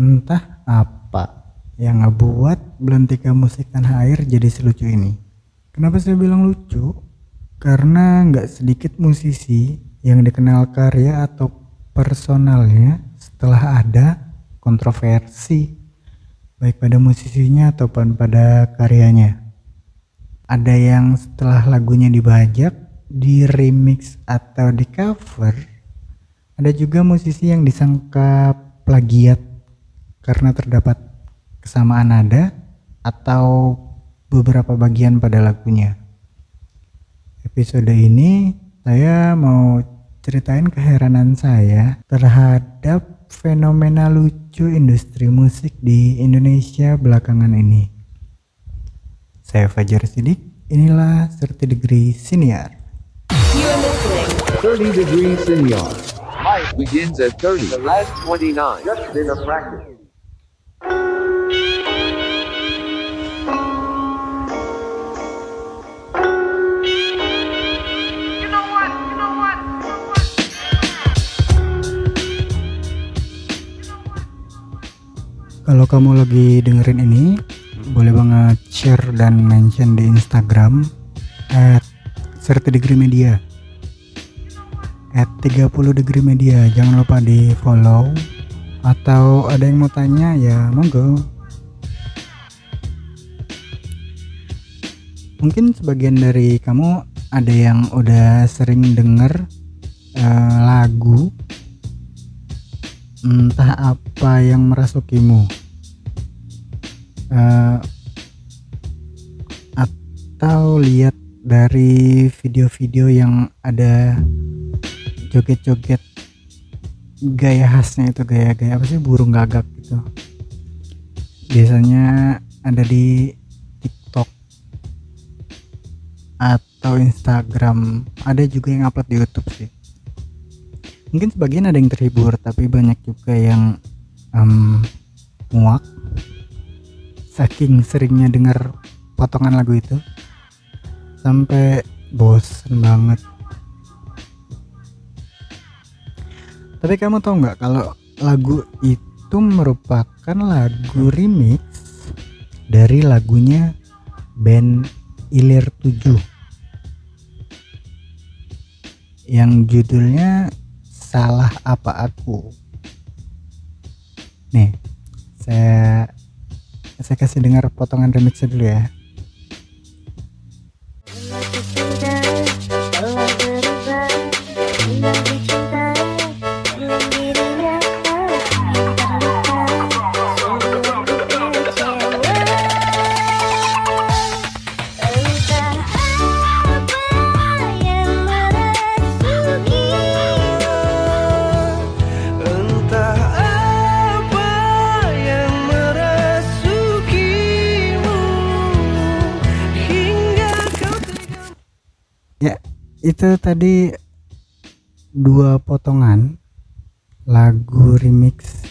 Entah apa yang ngebuat belantika musik tanah air jadi selucu ini. Kenapa saya bilang lucu? Karena nggak sedikit musisi yang dikenal karya atau personalnya setelah ada kontroversi baik pada musisinya ataupun pada karyanya. Ada yang setelah lagunya dibajak, di remix atau di cover, ada juga musisi yang disangka plagiat karena terdapat kesamaan nada atau beberapa bagian pada lagunya. Episode ini saya mau ceritain keheranan saya terhadap fenomena lucu industri musik di Indonesia belakangan ini. Saya Fajar Sidik, inilah Serti Degree Senior. 30 degrees senior. Life begins at 30. The last 29. Just been a practice. Kalau kamu lagi dengerin ini, boleh banget share dan mention di Instagram at 30 degree media. Jangan lupa di follow atau ada yang mau tanya ya monggo. Mungkin sebagian dari kamu ada yang udah sering denger uh, lagu entah apa yang merasukimu. Uh, atau lihat dari video-video yang ada joget-joget gaya khasnya itu gaya-gaya apa sih burung gagak gitu. Biasanya ada di TikTok atau Instagram. Ada juga yang upload di YouTube sih. Mungkin sebagian ada yang terhibur tapi banyak juga yang um, muak. Saking seringnya dengar potongan lagu itu sampai bosen banget tapi kamu tahu nggak kalau lagu itu merupakan lagu remix dari lagunya band Ilir 7 yang judulnya Salah Apa Aku. Nih saya saya kasih dengar potongan remixnya dulu ya tadi dua potongan lagu remix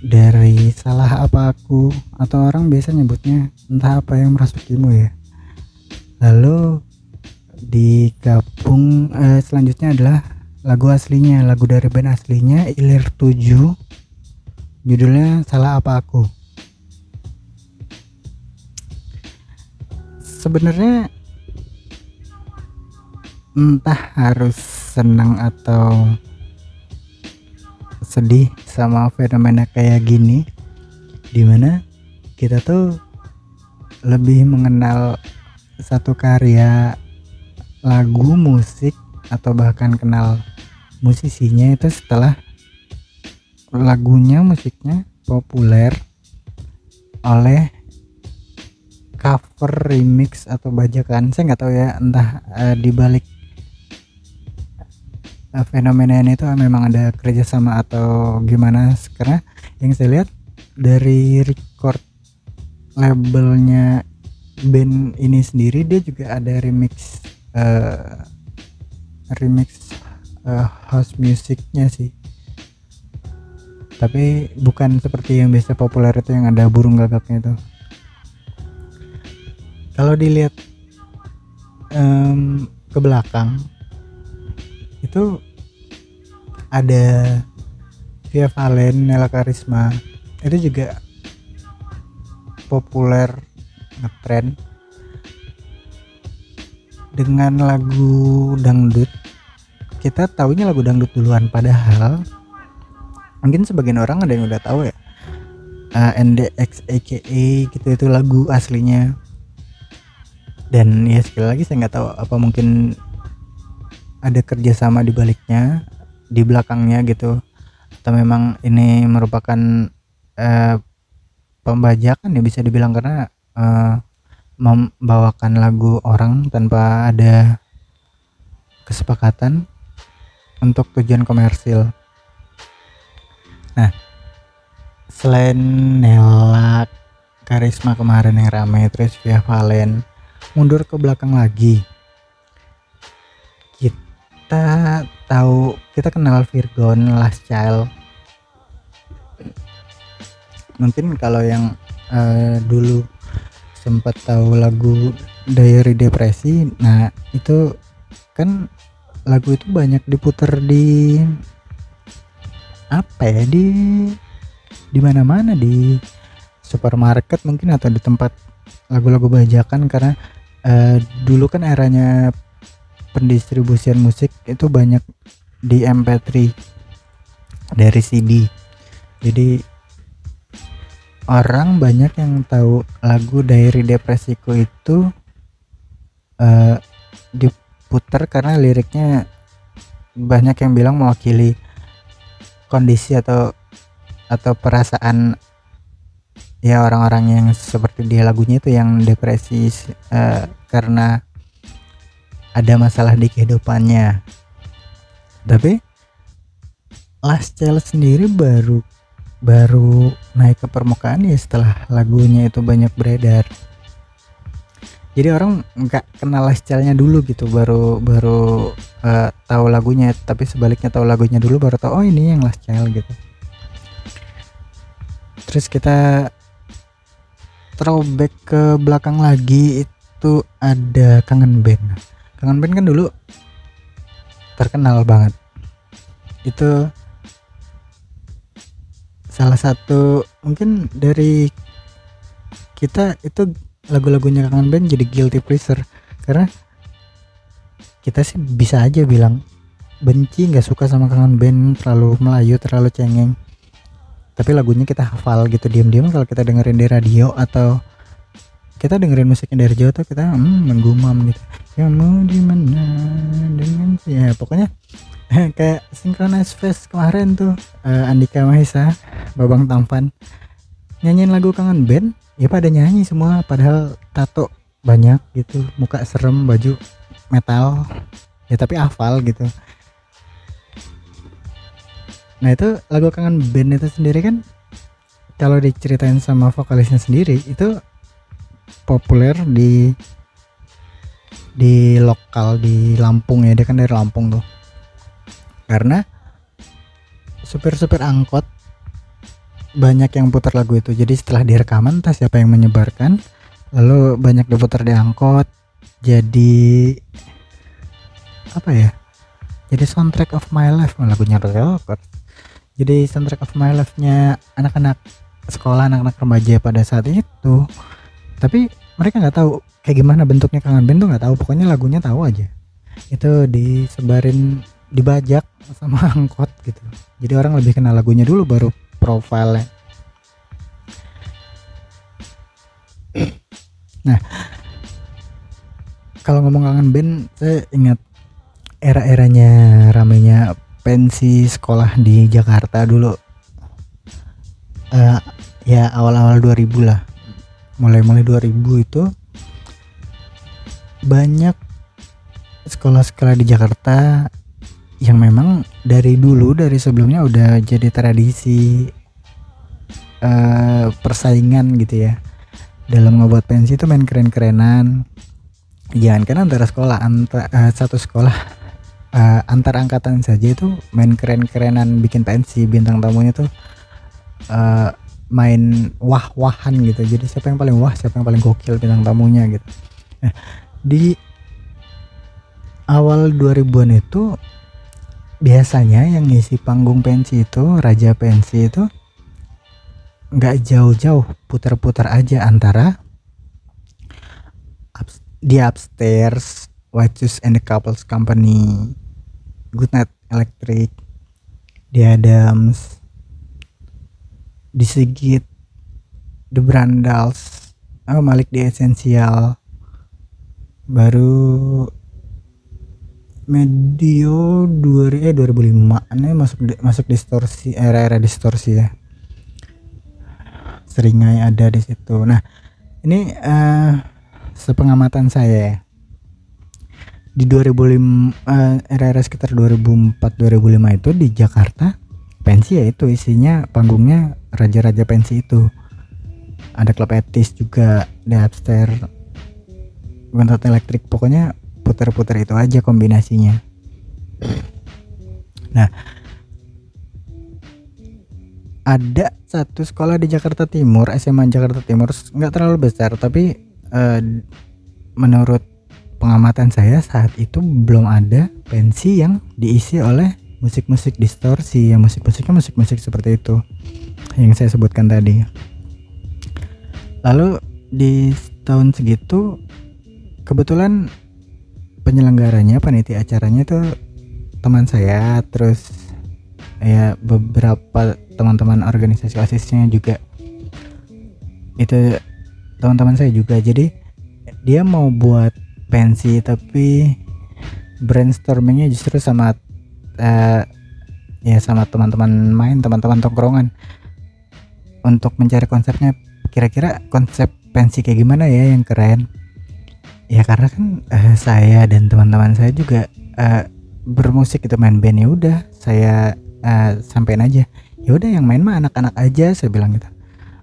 dari salah apa aku atau orang biasa nyebutnya entah apa yang merasukimu ya. Lalu digabung eh, selanjutnya adalah lagu aslinya lagu dari band aslinya Ilir 7 judulnya salah apa aku. Sebenarnya entah harus senang atau sedih sama fenomena kayak gini di mana kita tuh lebih mengenal satu karya lagu musik atau bahkan kenal musisinya itu setelah lagunya musiknya populer oleh cover remix atau bajakan. Saya nggak tahu ya entah uh, dibalik uh, fenomena ini tuh memang ada kerjasama atau gimana? Karena yang saya lihat dari record labelnya band ini sendiri dia juga ada remix uh, remix uh, house musicnya sih. Tapi bukan seperti yang biasa populer itu yang ada burung gagaknya itu. Kalau dilihat um, ke belakang itu ada Via Valen, Nela Karisma, itu juga populer ngetren dengan lagu dangdut. Kita taunya lagu dangdut duluan padahal mungkin sebagian orang ada yang udah tahu ya. Uh, NDX AKA gitu itu lagu aslinya. Dan ya sekali lagi saya nggak tahu apa mungkin ada kerjasama di baliknya di belakangnya gitu atau memang ini merupakan uh, pembajakan ya bisa dibilang karena uh, membawakan lagu orang tanpa ada kesepakatan untuk tujuan komersil. Nah, selain Nela Karisma kemarin yang ramai terus Via Valen mundur ke belakang lagi kita tahu kita kenal Virgon Last Child. Mungkin kalau yang uh, dulu sempat tahu lagu Diary Depresi nah itu kan lagu itu banyak diputar di apa ya di di mana-mana di supermarket mungkin atau di tempat lagu-lagu bajakan. Karena uh, dulu kan eranya pendistribusian musik itu banyak di MP3 dari CD jadi orang banyak yang tahu lagu Diary Depresiku itu uh, diputar karena liriknya banyak yang bilang mewakili kondisi atau atau perasaan ya orang-orang yang seperti dia lagunya itu yang depresi uh, karena ada masalah di kehidupannya. Tapi Last Child sendiri baru baru naik ke permukaan ya setelah lagunya itu banyak beredar. Jadi orang nggak kenal lifestyle-nya dulu gitu baru baru uh, tahu lagunya tapi sebaliknya tahu lagunya dulu baru tahu oh ini yang lifestyle gitu. Terus kita throwback ke belakang lagi itu ada kangen band kangen band kan dulu terkenal banget. Itu salah satu mungkin dari kita itu lagu-lagunya kangen band jadi guilty pleasure. Karena kita sih bisa aja bilang benci nggak suka sama kangen band terlalu melayu terlalu cengeng. Tapi lagunya kita hafal gitu diam-diam kalau kita dengerin di radio atau kita dengerin musiknya dari jauh tuh kita hmm, menggumam gitu. Kamu di mana dengan ya pokoknya kayak Synchronize Fest kemarin tuh uh, Andika Mahisa Babang Tampan nyanyiin lagu kangen band ya pada nyanyi semua padahal tato banyak gitu muka serem baju metal ya tapi hafal gitu. Nah itu lagu kangen band itu sendiri kan kalau diceritain sama vokalisnya sendiri itu populer di di lokal di Lampung ya dia kan dari Lampung tuh. Karena supir-supir angkot banyak yang putar lagu itu. Jadi setelah direkaman entah siapa yang menyebarkan lalu banyak diputar di angkot jadi apa ya? Jadi soundtrack of my life oh, lagunya record jadi soundtrack of my life nya anak-anak sekolah anak-anak remaja pada saat itu tapi mereka nggak tahu kayak gimana bentuknya kangen band tuh nggak tahu pokoknya lagunya tahu aja. Itu disebarin dibajak sama angkot gitu. Jadi orang lebih kenal lagunya dulu baru profilnya. Nah kalau ngomong kangen band saya ingat era-eranya ramenya pensi sekolah di Jakarta dulu. Uh, ya awal-awal 2000 lah mulai-mulai 2000 itu banyak sekolah-sekolah di Jakarta yang memang dari dulu dari sebelumnya udah jadi tradisi uh, persaingan gitu ya. Dalam ngebuat pensi itu main keren-kerenan. Jangan kan antara sekolah antara uh, satu sekolah uh, antar angkatan saja itu main keren-kerenan bikin pensi bintang tamunya tuh uh, main wah-wahan gitu. Jadi siapa yang paling wah siapa yang paling gokil bintang tamunya gitu. Nah, di awal 2000-an itu biasanya yang ngisi panggung pensi itu raja pensi itu nggak jauh-jauh putar-putar aja antara di upstairs White Shoes and the Couples Company Goodnight Electric di Adams di Sigit The Brandals oh, Malik di Essential. Baru medio 2000 eh 2005 ini masuk masuk distorsi era-era distorsi ya. Seringai ada di situ. Nah ini eh sepengamatan saya ya. di 2005 eh, era-era sekitar 2004 2005 itu di Jakarta pensi ya itu isinya panggungnya raja-raja pensi itu. Ada klub etis juga di upstairs bentuk elektrik pokoknya puter-puter itu aja kombinasinya. Nah ada satu sekolah di Jakarta Timur SMA Jakarta Timur nggak terlalu besar tapi eh, menurut pengamatan saya saat itu belum ada pensi yang diisi oleh musik-musik distorsi ya musik-musiknya musik-musik seperti itu yang saya sebutkan tadi. Lalu di tahun segitu kebetulan penyelenggaranya panitia acaranya itu teman saya terus ya beberapa teman-teman organisasi osisnya juga. Itu teman-teman saya juga. Jadi dia mau buat pensi tapi brainstormingnya justru sama eh, ya sama teman-teman main teman-teman tongkrongan. Untuk mencari konsepnya kira-kira konsep pensi kayak gimana ya yang keren? Ya karena kan eh, saya dan teman-teman saya juga eh, bermusik itu main band ya udah saya eh, sampein aja. Ya udah yang main mah anak-anak aja saya bilang gitu.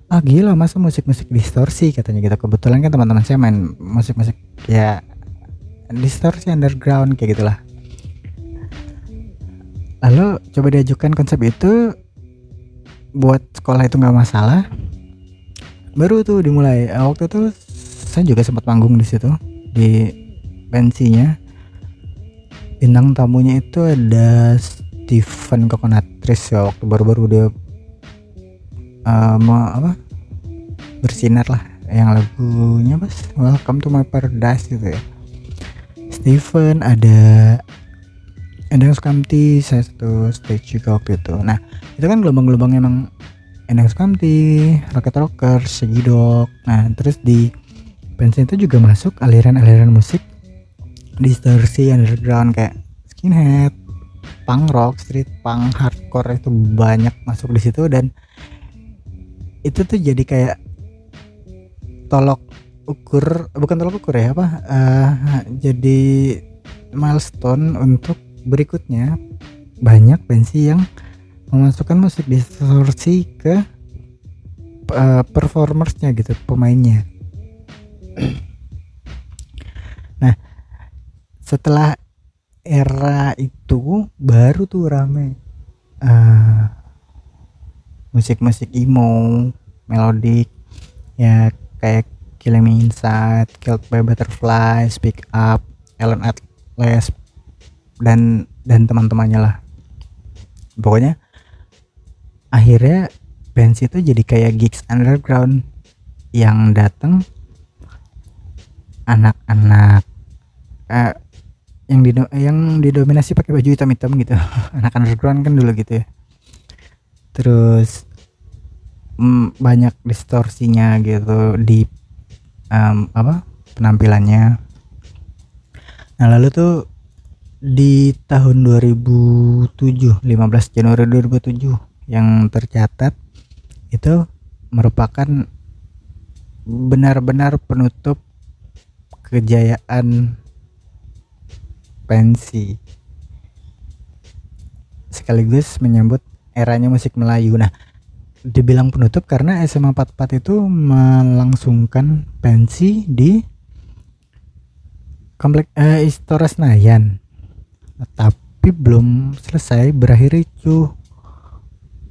Ah gila masa musik-musik distorsi katanya gitu. Kebetulan kan teman-teman saya main musik-musik ya distorsi underground kayak gitulah lalu coba diajukan konsep itu buat sekolah itu nggak masalah. Baru tuh dimulai. Eh, waktu itu saya juga sempat manggung di situ di pensinya. Bintang tamunya itu ada Steven Kokonatris ya waktu baru-baru dia eh, mau apa bersinar lah yang lagunya pas Welcome to My Paradise gitu ya. Steven ada Endang Sukamti saya satu stage juga waktu itu. Nah itu kan gelombang-gelombang emang Endang Sukamti Rocket Rocker Segidok nah terus di pensi itu juga masuk aliran-aliran musik distorsi underground kayak skinhead punk rock street punk hardcore itu banyak masuk di situ. Dan itu tuh jadi kayak tolok ukur bukan tolok ukur ya apa eh, jadi milestone untuk berikutnya banyak pensi yang memasukkan musik distorsi ke eh, performersnya gitu pemainnya. Nah setelah era itu baru tuh rame eh, musik-musik emo melodik ya kayak Killing Me Inside, Killed by Butterfly, Speak Up, Ellen Atlas dan dan teman-temannya lah. Pokoknya akhirnya bands itu jadi kayak gigs underground yang datang anak-anak eh, yang di yang didominasi pakai baju hitam-hitam gitu. anak underground kan dulu gitu ya. Terus mm, banyak distorsinya gitu di em, apa penampilannya. Nah lalu tuh di tahun 2007 15 Januari 2007 yang tercatat itu merupakan benar-benar penutup kejayaan pensi sekaligus menyambut eranya musik Melayu. Nah, dibilang penutup karena SMA 44 itu melangsungkan pensi di komplek eh, Istora Senayan. Tapi belum selesai berakhir itu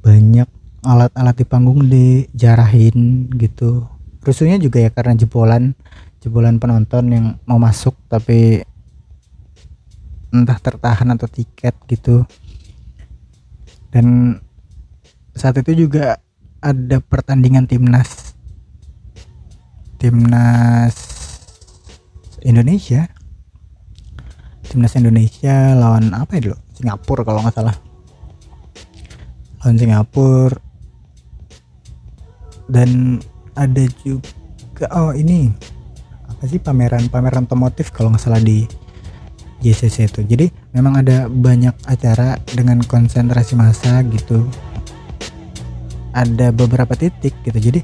banyak alat-alat di panggung dijarahin gitu. Rusuhnya juga ya karena jebolan jebolan penonton yang mau masuk tapi entah tertahan atau tiket gitu. Dan saat itu juga ada pertandingan timnas timnas Indonesia timnas Indonesia lawan apa ya dulu? Singapura kalau nggak salah. Lawan Singapura. Dan ada juga oh ini. Apa sih pameran pameran otomotif kalau nggak salah di JCC itu. Jadi memang ada banyak acara dengan konsentrasi massa gitu. Ada beberapa titik gitu. Jadi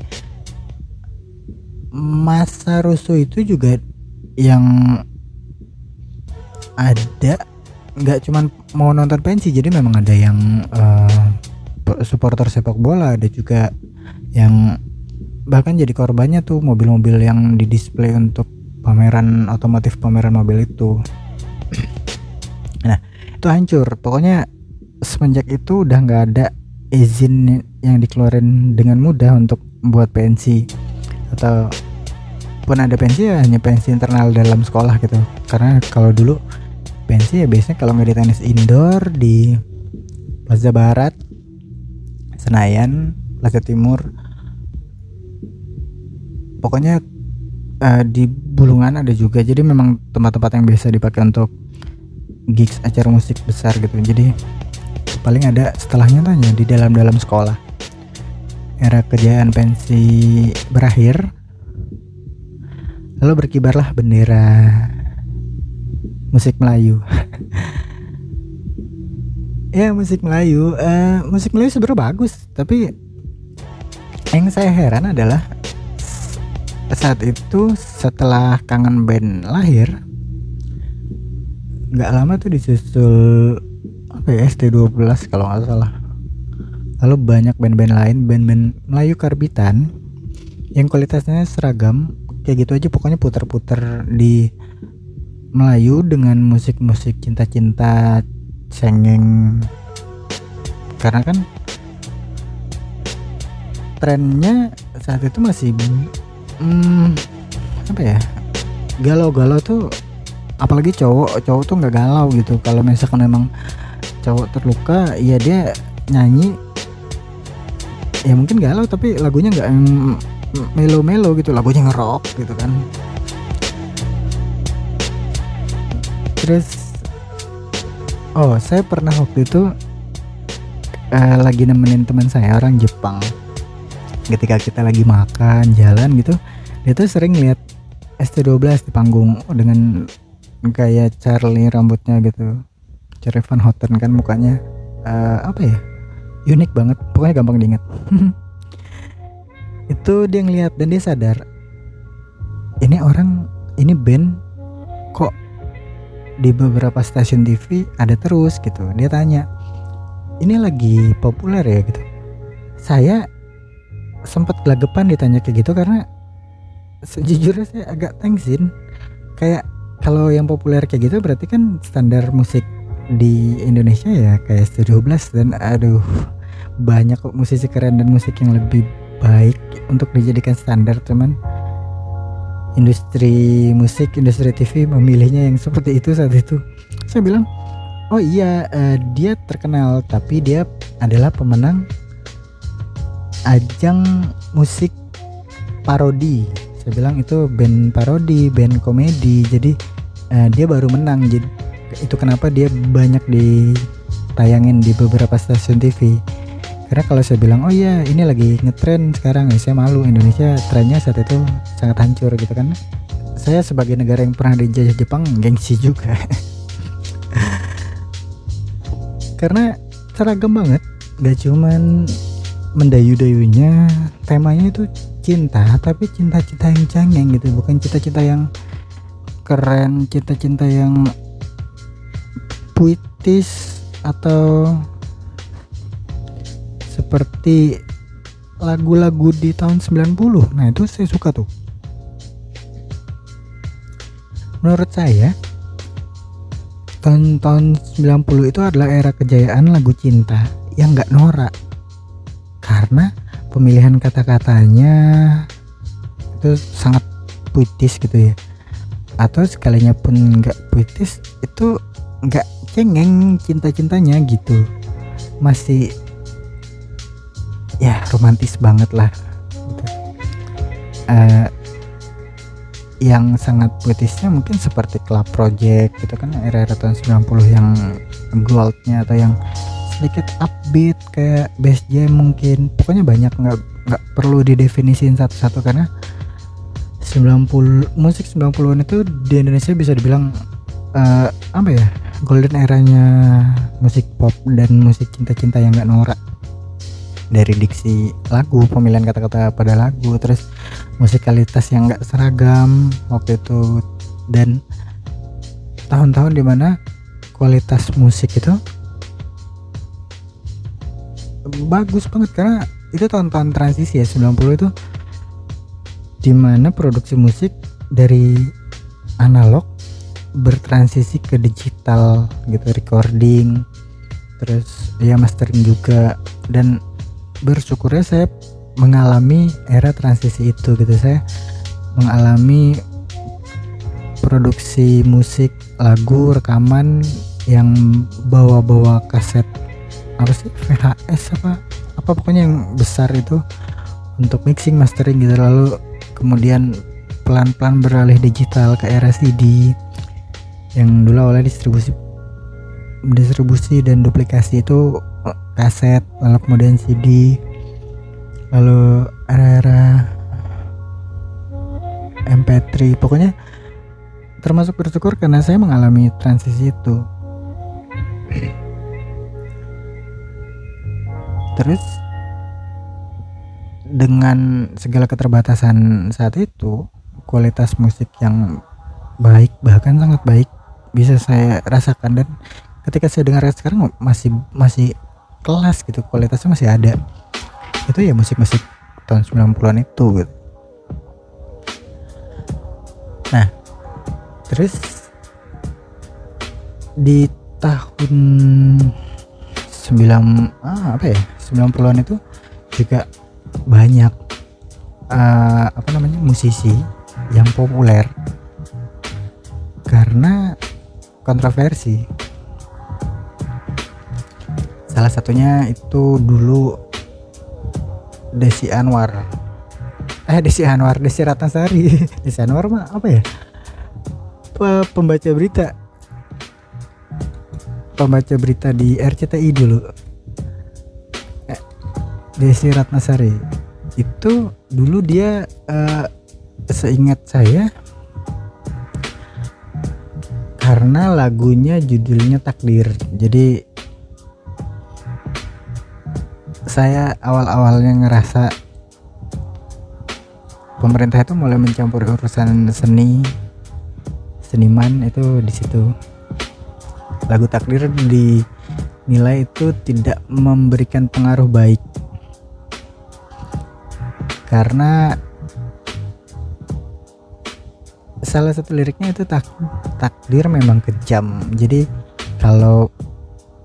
masa rusuh itu juga yang ada nggak cuman mau nonton pensi jadi memang ada yang uh, supporter sepak bola ada juga yang bahkan jadi korbannya tuh mobil-mobil yang didisplay untuk pameran otomotif pameran mobil itu. Nah itu hancur. Pokoknya semenjak itu udah nggak ada izin yang dikeluarin dengan mudah untuk buat pensi atau pun ada pensi ya hanya pensi internal dalam sekolah gitu. Karena kalau dulu pensi ya biasanya kalau nggak di tenis indoor di Plaza Barat Senayan Plaza Timur pokoknya uh, di Bulungan ada juga. Jadi memang tempat-tempat yang biasa dipakai untuk gigs acara musik besar gitu. Jadi paling ada setelahnya tanya di dalam-dalam sekolah. Era kejayaan pensi berakhir lalu berkibarlah bendera musik Melayu. Ya musik Melayu. Uh, musik Melayu sebenarnya bagus tapi yang saya heran adalah saat itu setelah kangen band lahir nggak lama tuh disusul apa ya ST12 kalau nggak salah. Lalu banyak band-band lain band-band Melayu Karbitan yang kualitasnya seragam kayak gitu aja pokoknya putar-putar di Melayu dengan musik-musik cinta-cinta cengeng karena kan trennya saat itu masih hmm, apa ya galau-galau tuh apalagi cowok cowok tuh nggak galau gitu. Kalau misalkan memang cowok terluka ya dia nyanyi ya mungkin galau tapi lagunya nggak melo-melo gitu lagunya ngerok gitu kan terus oh saya pernah waktu itu uh, lagi nemenin teman saya orang Jepang. Ketika kita lagi makan jalan gitu dia tuh sering lihat ST12 di panggung dengan kayak Charlie rambutnya gitu. Charlie Van Houten kan mukanya. Uh, apa ya? Unik banget pokoknya gampang diingat. Itu dia ngeliat dan dia sadar ini orang ini band kok di beberapa stasiun TV ada terus gitu. Dia tanya ini lagi populer ya? gitu. Saya sempat gelagapan ditanya kayak gitu karena sejujurnya saya agak tengsin. Kayak kalau yang populer kayak gitu berarti kan standar musik di Indonesia ya kayak Studio 12 dan aduh banyak kok musisi keren dan musik yang lebih baik untuk dijadikan standar cuman industri musik, industri TV memilihnya yang seperti itu saat itu. Saya bilang, "Oh iya, uh, dia terkenal tapi dia adalah pemenang ajang musik parodi. Saya bilang itu band parodi band komedi jadi uh, dia baru menang. Jadi itu kenapa dia banyak ditayangin di beberapa stasiun TV karena kalau saya bilang oh iya ini lagi ngetren sekarang ya saya malu Indonesia trennya saat itu sangat hancur gitu kan. Saya sebagai negara yang pernah dijajah Jepang gengsi juga. Karena seragam banget gak cuman mendayu-dayunya temanya itu cinta tapi cinta-cinta yang cengeng gitu bukan cinta-cinta yang keren cinta-cinta yang puitis atau seperti lagu-lagu di tahun 90 nah itu saya suka tuh. Menurut saya tahun-tahun 90 itu adalah era kejayaan lagu cinta yang gak norak. Karena pemilihan kata-katanya itu sangat puitis gitu ya. Atau sekalinya pun nggak puitis itu nggak cengeng cinta-cintanya gitu. Masih ya romantis banget lah gitu. Eh, yang sangat puitisnya mungkin seperti Club Project gitu kan era-era tahun 90 yang goldnya atau yang sedikit upbeat kayak bass jam mungkin pokoknya banyak nggak nggak perlu didefinisin satu-satu karena 90 musik 90-an itu di Indonesia bisa dibilang eh, apa ya golden eranya musik pop dan musik cinta-cinta yang nggak norak dari diksi lagu pemilihan kata-kata pada lagu terus musikalitas yang nggak seragam waktu itu. Dan tahun-tahun di mana kualitas musik itu bagus banget karena itu tahun-tahun transisi ya 90 itu di mana produksi musik dari analog bertransisi ke digital gitu recording terus ya mastering juga. Dan bersyukurnya saya mengalami era transisi itu gitu. Saya mengalami produksi musik lagu rekaman yang bawa-bawa kaset apa sih VHS apa apa pokoknya yang besar itu untuk mixing mastering gitu. Lalu kemudian pelan-pelan beralih digital ke era CD yang dulu awalnya distribusi distribusi dan duplikasi itu kaset lalu kemudian CD lalu era-era MP3 pokoknya termasuk bersyukur karena saya mengalami transisi itu. Terus dengan segala keterbatasan saat itu kualitas musik yang baik bahkan sangat baik bisa saya rasakan. Dan ketika saya dengar sekarang masih masih kelas gitu kualitasnya masih ada itu ya musik-musik tahun 90-an itu gitu. Nah, terus di tahun 9 ah, apa ya? 90-an itu juga banyak eh, apa namanya? musisi yang populer karena kontroversi. Salah satunya itu dulu Desi Anwar. Eh Desi Anwar, Desi Ratnasari. Desi Anwar mah apa ya? Pe- Pembaca berita. Pembaca berita di RCTI dulu. Eh, Desi Ratnasari. Itu dulu dia eh, seingat saya karena lagunya judulnya Takdir. Jadi saya awal-awalnya ngerasa pemerintah itu mulai mencampur urusan seni seniman itu di situ. Lagu takdir dinilai itu tidak memberikan pengaruh baik. Karena salah satu liriknya itu tak takdir memang kejam. Jadi kalau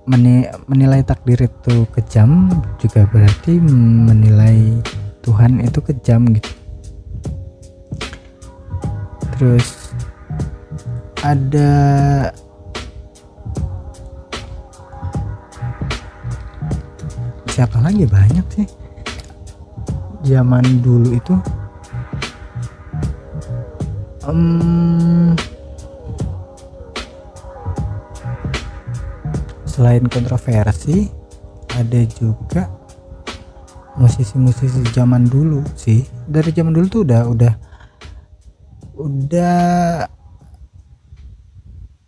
meni- menilai takdir itu kejam juga berarti menilai Tuhan itu kejam gitu. Terus ada siapa lagi? Banyak sih. Zaman dulu itu Em, selain kontroversi ada juga musisi-musisi zaman dulu sih. Dari zaman dulu tuh udah udah udah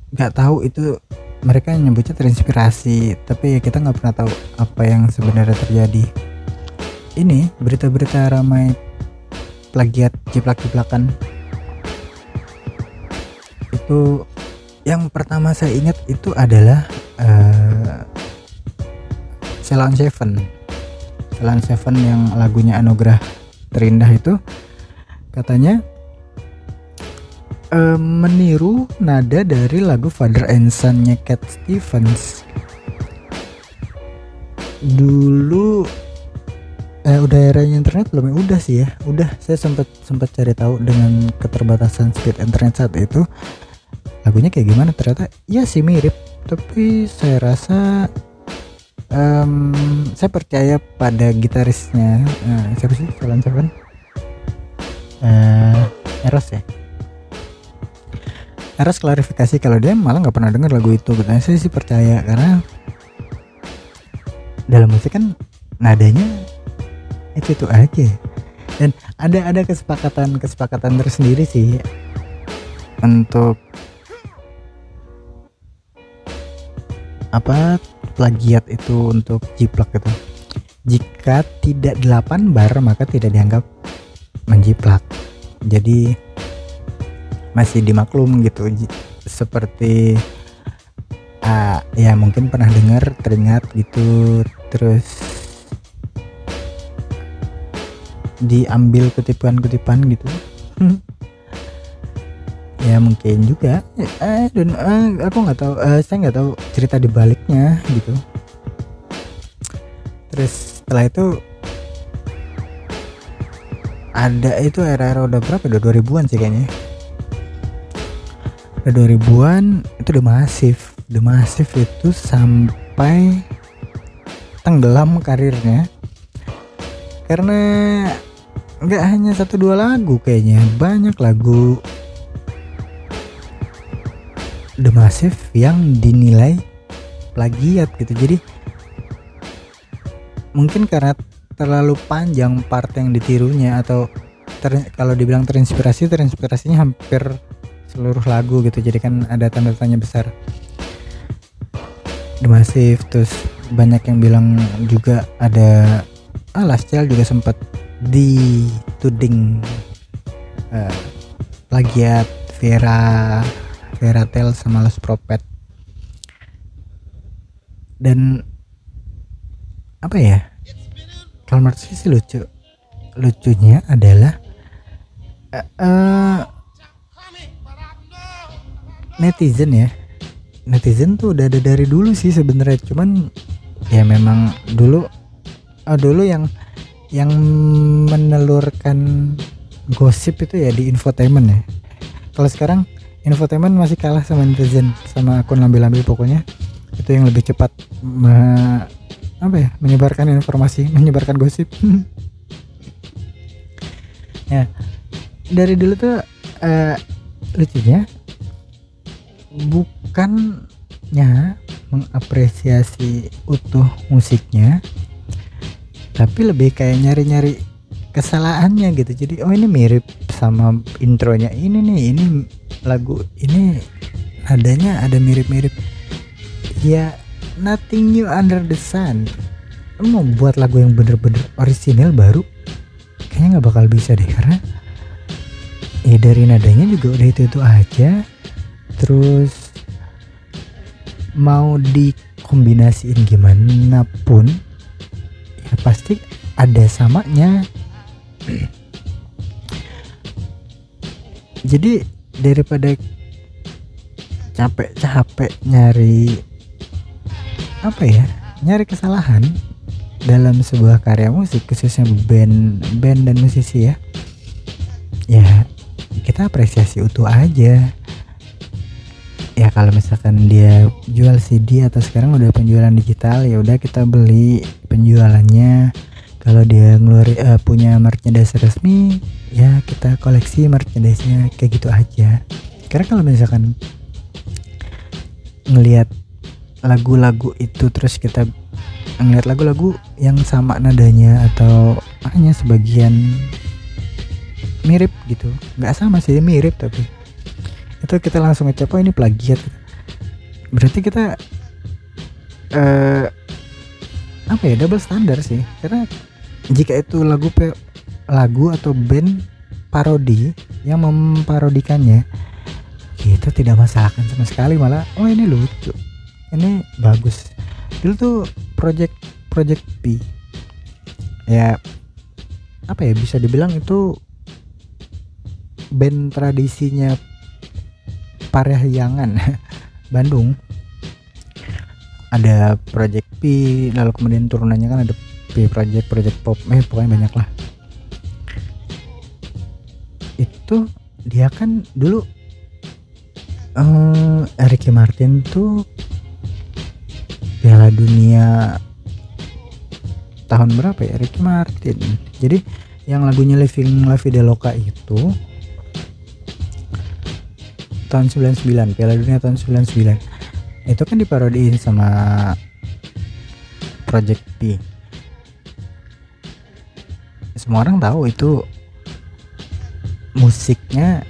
nggak tahu itu mereka nyebutnya terinspirasi tapi ya kita nggak pernah tahu apa yang sebenarnya terjadi. Ini berita-berita ramai plagiat jiplak-jiplakan. Itu yang pertama saya ingat itu adalah uh, Seven. Ceylon Seven yang lagunya Anugerah Terindah itu katanya eh, meniru nada dari lagu Father and Son-nya Cat Stevens. Dulu eh udah eranya internet belum ya? Udah sih ya udah. Saya sempat sempat cari tahu dengan keterbatasan speed internet saat itu. Lagunya kayak gimana? Ternyata ya sih mirip tapi saya rasa um, saya percaya pada gitarisnya uh, siapa sih? Salon Seven uh, Eros ya? Eros klarifikasi kalau dia malah nggak pernah dengar lagu itu. Katanya saya sih percaya karena dalam musik kan nadanya itu itu aja. Dan ada ada kesepakatan kesepakatan tersendiri sih untuk apa plagiat itu untuk jiplak gitu jika tidak 8 bar maka tidak dianggap menjiplak. Jadi masih dimaklum gitu. Seperti uh, ya mungkin pernah dengar teringat gitu. Terus diambil kutipan-kutipan gitu ya mungkin juga. Eh dan eh, aku nggak tahu eh, saya nggak tahu cerita di baliknya gitu. Terus setelah itu ada itu era-era udah berapa udah 2000-an sih kayaknya. Udah 2000-an itu udah masif. Udah masif itu sampai tenggelam karirnya. Karena nggak hanya satu dua lagu kayaknya banyak lagu The Massive yang dinilai plagiat gitu. Jadi mungkin karena terlalu panjang part yang ditirunya atau ter, kalau dibilang terinspirasi terinspirasinya hampir seluruh lagu gitu. Jadi kan ada tanda tanya besar. The Massive terus banyak yang bilang juga ada ah Last Child juga sempat dituding uh, plagiat Vera Tel sama Los Propet dan apa ya? Kalau menurut saya sih lucu. Lucunya adalah uh, netizen ya. Netizen tuh udah ada dari dulu sih sebenarnya. Cuman ya memang dulu oh, dulu yang yang menelurkan gosip itu ya di infotainment ya. Kalau sekarang infotainment masih kalah sama netizen sama akun lambe-lambe pokoknya. Itu yang lebih cepat me, apa ya menyebarkan informasi menyebarkan gosip. Ya dari dulu tuh uh, lucunya bukannya mengapresiasi utuh musiknya tapi lebih kayak nyari-nyari kesalahannya gitu. Jadi oh ini mirip sama intronya. Ini nih ini lagu ini adanya ada mirip-mirip. Ya nothing new under the sun. Mau buat lagu yang bener-bener orisinil baru? Kayaknya nggak bakal bisa deh karena ya dari nadanya juga udah itu itu aja. Terus mau dikombinasiin gimana pun ya pasti ada samanya jadi daripada capek-capek nyari apa ya nyari kesalahan dalam sebuah karya musik khususnya band band dan musisi ya ya kita apresiasi utuh aja. Ya kalau misalkan dia jual CD atau sekarang udah penjualan digital ya udah kita beli penjualannya kalau dia ngeluarin uh, punya merchandise resmi ya kita koleksi merchandise-nya kayak gitu aja. Karena kalau misalkan ngelihat lagu-lagu itu terus kita ngelihat lagu-lagu yang sama nadanya atau hanya sebagian mirip gitu. Nggak sama sih mirip tapi. Itu kita langsung ngecap oh ini plagiat. Berarti kita uh, apa ya double standar sih. Karena jika itu lagu pe lagu atau band parodi yang memparodikannya kita tidak masalahkan sama sekali malah oh ini lucu. Ini bagus. Dulu tuh project project P. Ya apa ya bisa dibilang itu band tradisinya Parahyangan Bandung. Ada project P lalu kemudian turunannya kan ada P project project pop. Eh pokoknya banyak lah. Itu dia kan dulu uh, Ricky Martin tuh Piala Dunia tahun berapa ya Ricky Martin. Jadi yang lagunya Living La Vida Loca itu tahun 99 Piala Dunia tahun 99 itu kan diparodiin sama Project P semua orang tahu itu musiknya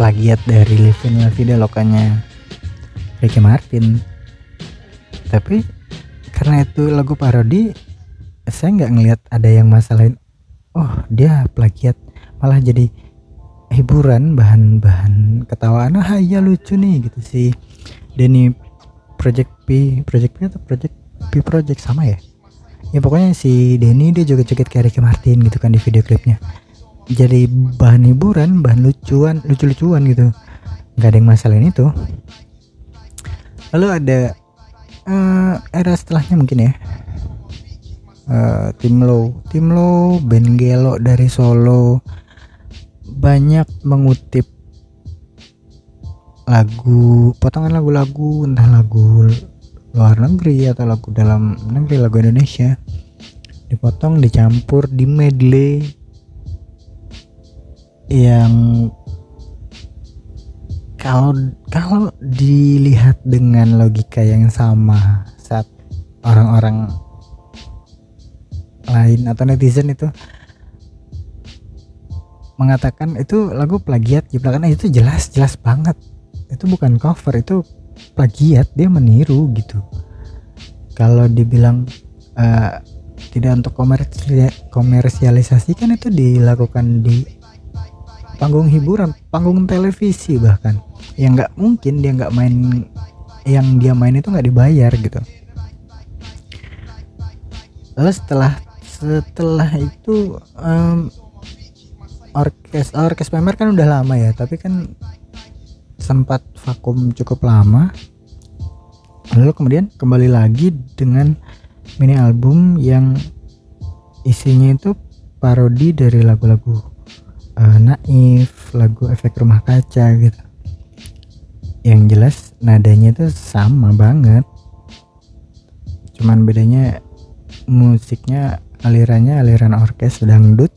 plagiat dari Living La Vida Lokanya Ricky Martin. Tapi karena itu lagu parodi saya nggak ngelihat ada yang masalahin oh dia plagiat. Malah jadi hiburan bahan-bahan ketawaan. Ah iya lucu nih gitu sih. Denny Project P Project P atau Project P Project sama ya ya pokoknya si Denny dia juga joget kayak Ricky Martin gitu kan di video klipnya. Jadi bahan hiburan bahan lucuan lucu-lucuan gitu. Nggak ada yang masalahin itu. Lalu ada uh, era setelahnya mungkin ya. Uh, tim low. Tim low band gelo dari Solo. Banyak mengutip lagu potongan lagu-lagu entah lagu luar negeri atau lagu dalam negeri lagu Indonesia. Dipotong dicampur di medley yang kalau kalau dilihat dengan logika yang sama saat orang-orang lain atau netizen itu mengatakan itu lagu plagiat karena itu jelas jelas banget. Itu bukan cover itu plagiat dia meniru gitu. Kalau dibilang uh, tidak untuk komersialisasi kan itu dilakukan di panggung hiburan panggung televisi bahkan. Yang nggak mungkin dia nggak main yang dia main itu nggak dibayar gitu. Lalu setelah setelah itu um, orkes orkes pemer kan udah lama ya tapi kan sempat vakum cukup lama. Lalu kemudian kembali lagi dengan mini album yang isinya itu parodi dari lagu-lagu uh, naif lagu efek rumah kaca gitu. Yang jelas nadanya itu sama banget. Cuman bedanya musiknya alirannya aliran orkes dangdut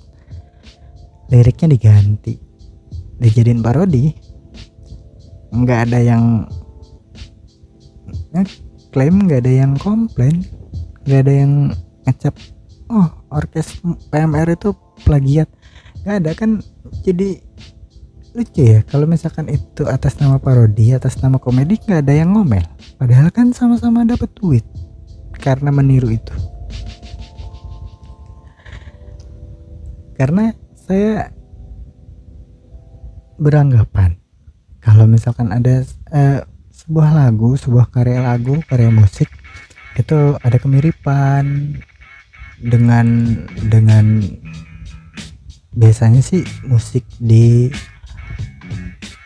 liriknya diganti dijadiin parodi nggak ada yang ya, klaim nggak ada yang komplain nggak ada yang ngecap oh orkes PMR itu plagiat. Nggak ada kan jadi lucu ya kalau misalkan itu atas nama parodi atas nama komedi nggak ada yang ngomel. Padahal kan sama-sama dapat duit karena meniru itu. Karena saya beranggapan kalau misalkan ada uh, sebuah lagu, sebuah karya lagu, karya musik itu ada kemiripan dengan dengan biasanya sih musik di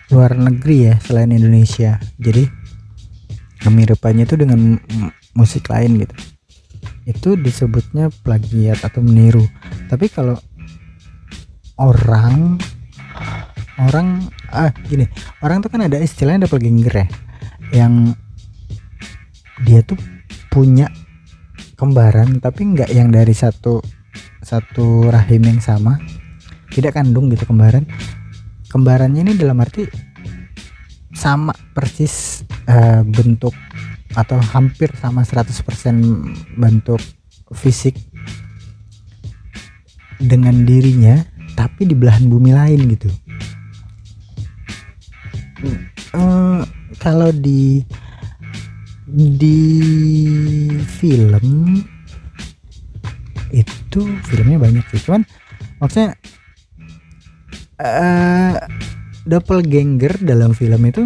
luar negeri ya selain Indonesia. Jadi kemiripannya itu dengan musik lain gitu. Itu disebutnya plagiat atau meniru. Tapi kalau orang orang ah gini. Orang tuh kan ada istilahnya doppelganger ya. Yang dia tuh punya kembaran tapi nggak yang dari satu satu rahim yang sama. Tidak kandung gitu kembaran. Kembarannya ini dalam arti sama persis uh, bentuk atau hampir sama 100% bentuk fisik dengan dirinya tapi di belahan bumi lain gitu uh, kalau di di film itu filmnya banyak sih. Cuman maksudnya uh, doppelganger dalam film itu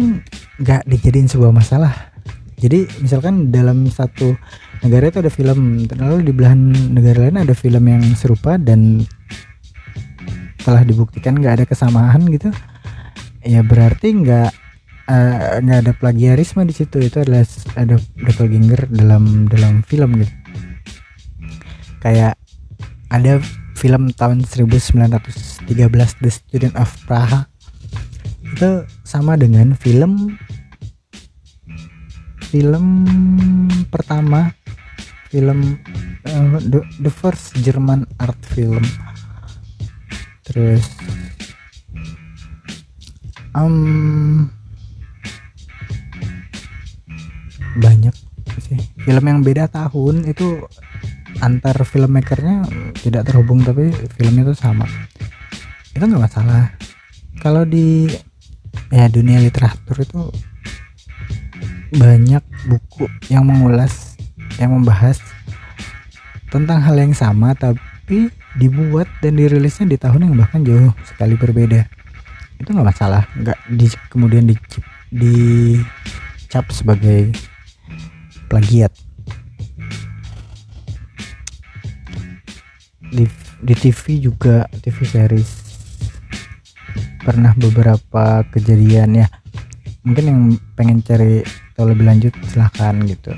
nggak dijadiin sebuah masalah. Jadi misalkan dalam satu negara itu ada film lalu di belahan negara lain ada film yang serupa dan telah dibuktikan nggak ada kesamaan gitu ya berarti nggak eh, nggak uh, ada plagiarisme di situ. Itu adalah ada doppelganger dalam dalam film gitu. Kayak ada film tahun 1913 The Student of Praha. Itu sama dengan film film pertama film uh, the, the first German art film. Terus um, banyak sih. Film yang beda tahun itu antar filmmakernya tidak terhubung tapi filmnya itu sama. Itu nggak masalah. Kalau di ya dunia literatur itu banyak buku yang mengulas yang membahas tentang hal yang sama tapi dibuat dan dirilisnya di tahun yang bahkan jauh sekali berbeda itu nggak masalah. Nggak di kemudian di dicap sebagai plagiat. Di di TV juga TV series. Pernah beberapa kejadian ya. Mungkin yang pengen cari tahu lebih lanjut silahkan gitu.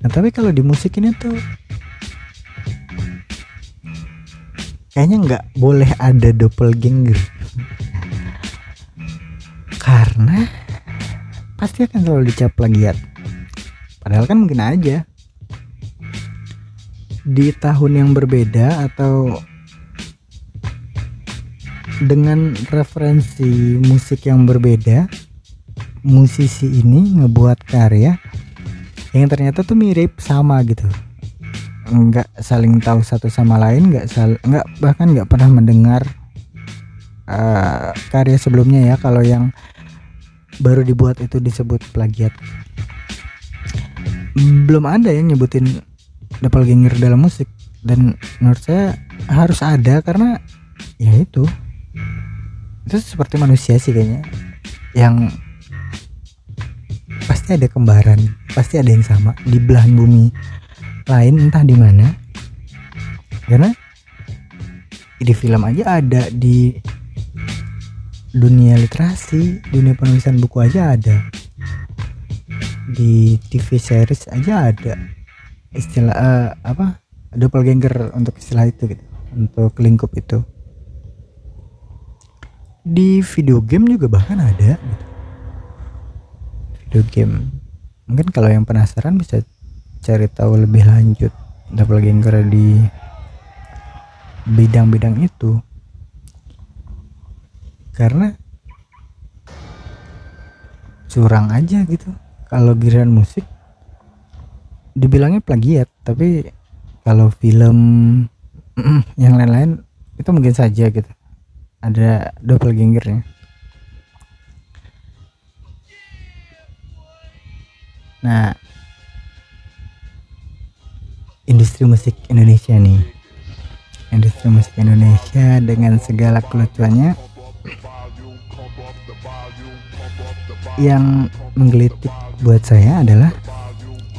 Nah tapi kalau di musik ini tuh kayaknya nggak boleh ada doppelganger karena pasti akan selalu dicap plagiat. Padahal kan mungkin aja. Di tahun yang berbeda atau dengan referensi musik yang berbeda musisi ini ngebuat karya yang ternyata tuh mirip sama gitu. Nggak saling tahu satu sama lain nggak sal nggak bahkan nggak pernah mendengar uh, karya sebelumnya ya kalau yang baru dibuat itu disebut plagiat. Belum ada yang nyebutin doppelganger dalam musik. Dan menurut saya harus ada karena ya itu. Itu seperti manusia sih kayaknya. Yang pasti ada kembaran pasti ada yang sama di belahan bumi lain entah di mana. Karena di film aja ada di dunia literasi dunia penulisan buku aja ada. Di TV series aja ada. Istilah uh, apa? Doppelganger untuk istilah itu gitu. Untuk lingkup itu. Di video game juga bahkan ada gitu. video game. Mungkin kalau yang penasaran bisa cari tahu lebih lanjut doppelganger di bidang-bidang itu karena curang aja gitu. Kalau giliran musik dibilangnya plagiat tapi kalau film yang lain-lain itu mungkin saja gitu. Ada doppelgangernya nah industri musik Indonesia nih. Industri musik Indonesia dengan segala kelucuannya yang menggelitik buat saya adalah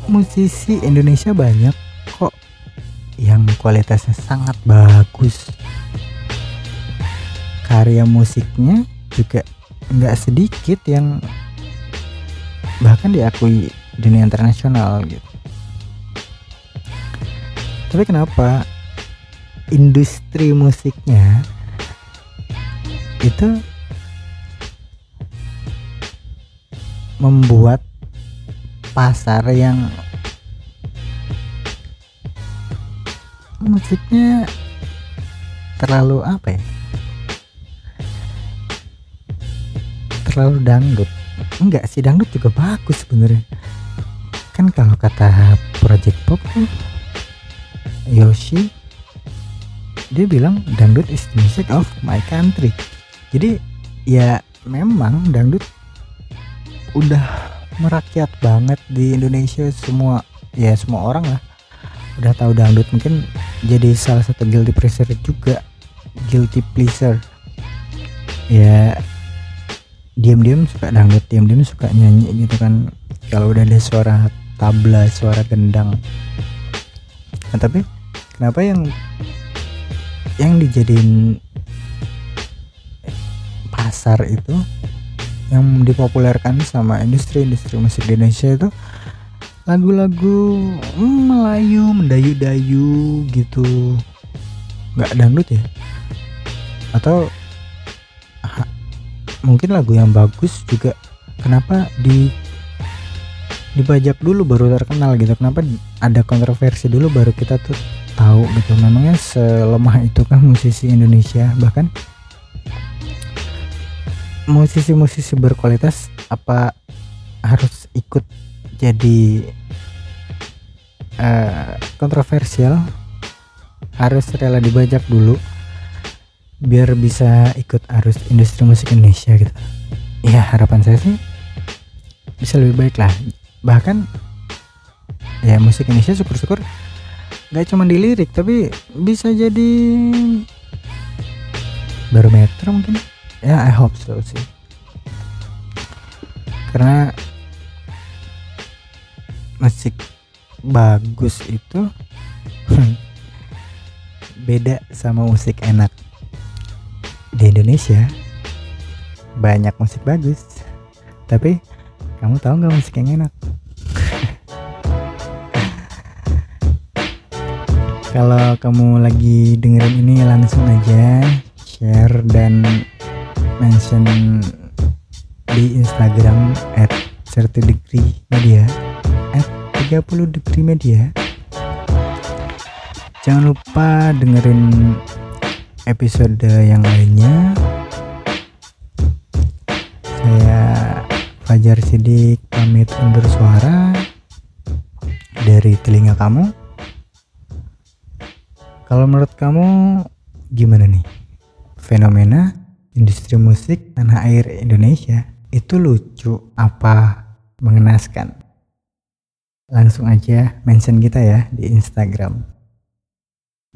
musisi Indonesia banyak kok yang kualitasnya sangat bagus. Karya musiknya juga nggak sedikit yang bahkan diakui dunia internasional gitu. Tapi kenapa industri musiknya itu membuat pasar yang musiknya terlalu apa ya? Terlalu dangdut. Enggak sih dangdut juga bagus sebenarnya. Kan kalau kata project pop Yoshi dia bilang dangdut is the music of my country jadi ya memang dangdut udah merakyat banget di Indonesia semua ya semua orang lah. Udah tahu dangdut mungkin jadi salah satu guilty pleasure juga. Guilty pleasure ya diam-diam suka dangdut diam-diam suka nyanyi gitu kan. Kalau udah ada suara tabla suara gendang. Nah, tapi kenapa yang yang dijadiin pasar itu yang dipopulerkan sama industri-industri musik di Indonesia itu lagu-lagu hmm, Melayu mendayu-dayu gitu. Nggak dangdut ya? Atau ha, mungkin lagu yang bagus juga. Kenapa di dibajak dulu baru terkenal gitu? Kenapa ada kontroversi dulu baru kita tuh tahu gitu? Memangnya selemah itu kan musisi Indonesia bahkan musisi-musisi berkualitas apa harus ikut jadi uh, kontroversial? Harus rela dibajak dulu biar bisa ikut arus industri musik Indonesia gitu. Ya harapan saya sih bisa lebih baik lah. Bahkan ya musik Indonesia syukur-syukur gak cuma di lirik tapi bisa jadi barometer mungkin ya I hope so sih. Karena musik bagus itu beda sama musik enak. Di Indonesia banyak musik bagus. Tapi kamu tahu nggak musik yang enak? Kalau kamu lagi dengerin ini langsung aja share dan mention di Instagram at 30 degree media at 30 degree jangan lupa dengerin episode yang lainnya. Saya Fajar Sidik pamit undur suara dari telinga kamu. Kalau menurut kamu gimana nih fenomena industri musik tanah air Indonesia itu lucu apa mengenaskan? Langsung aja mention kita ya di Instagram.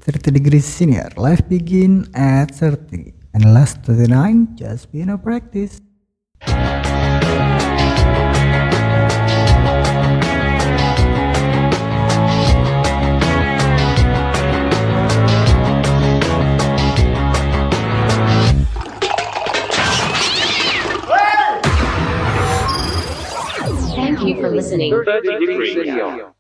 30 degrees senior, life begin at 30 and last 39 just be a practice. Listening. 30 Degrees Radio.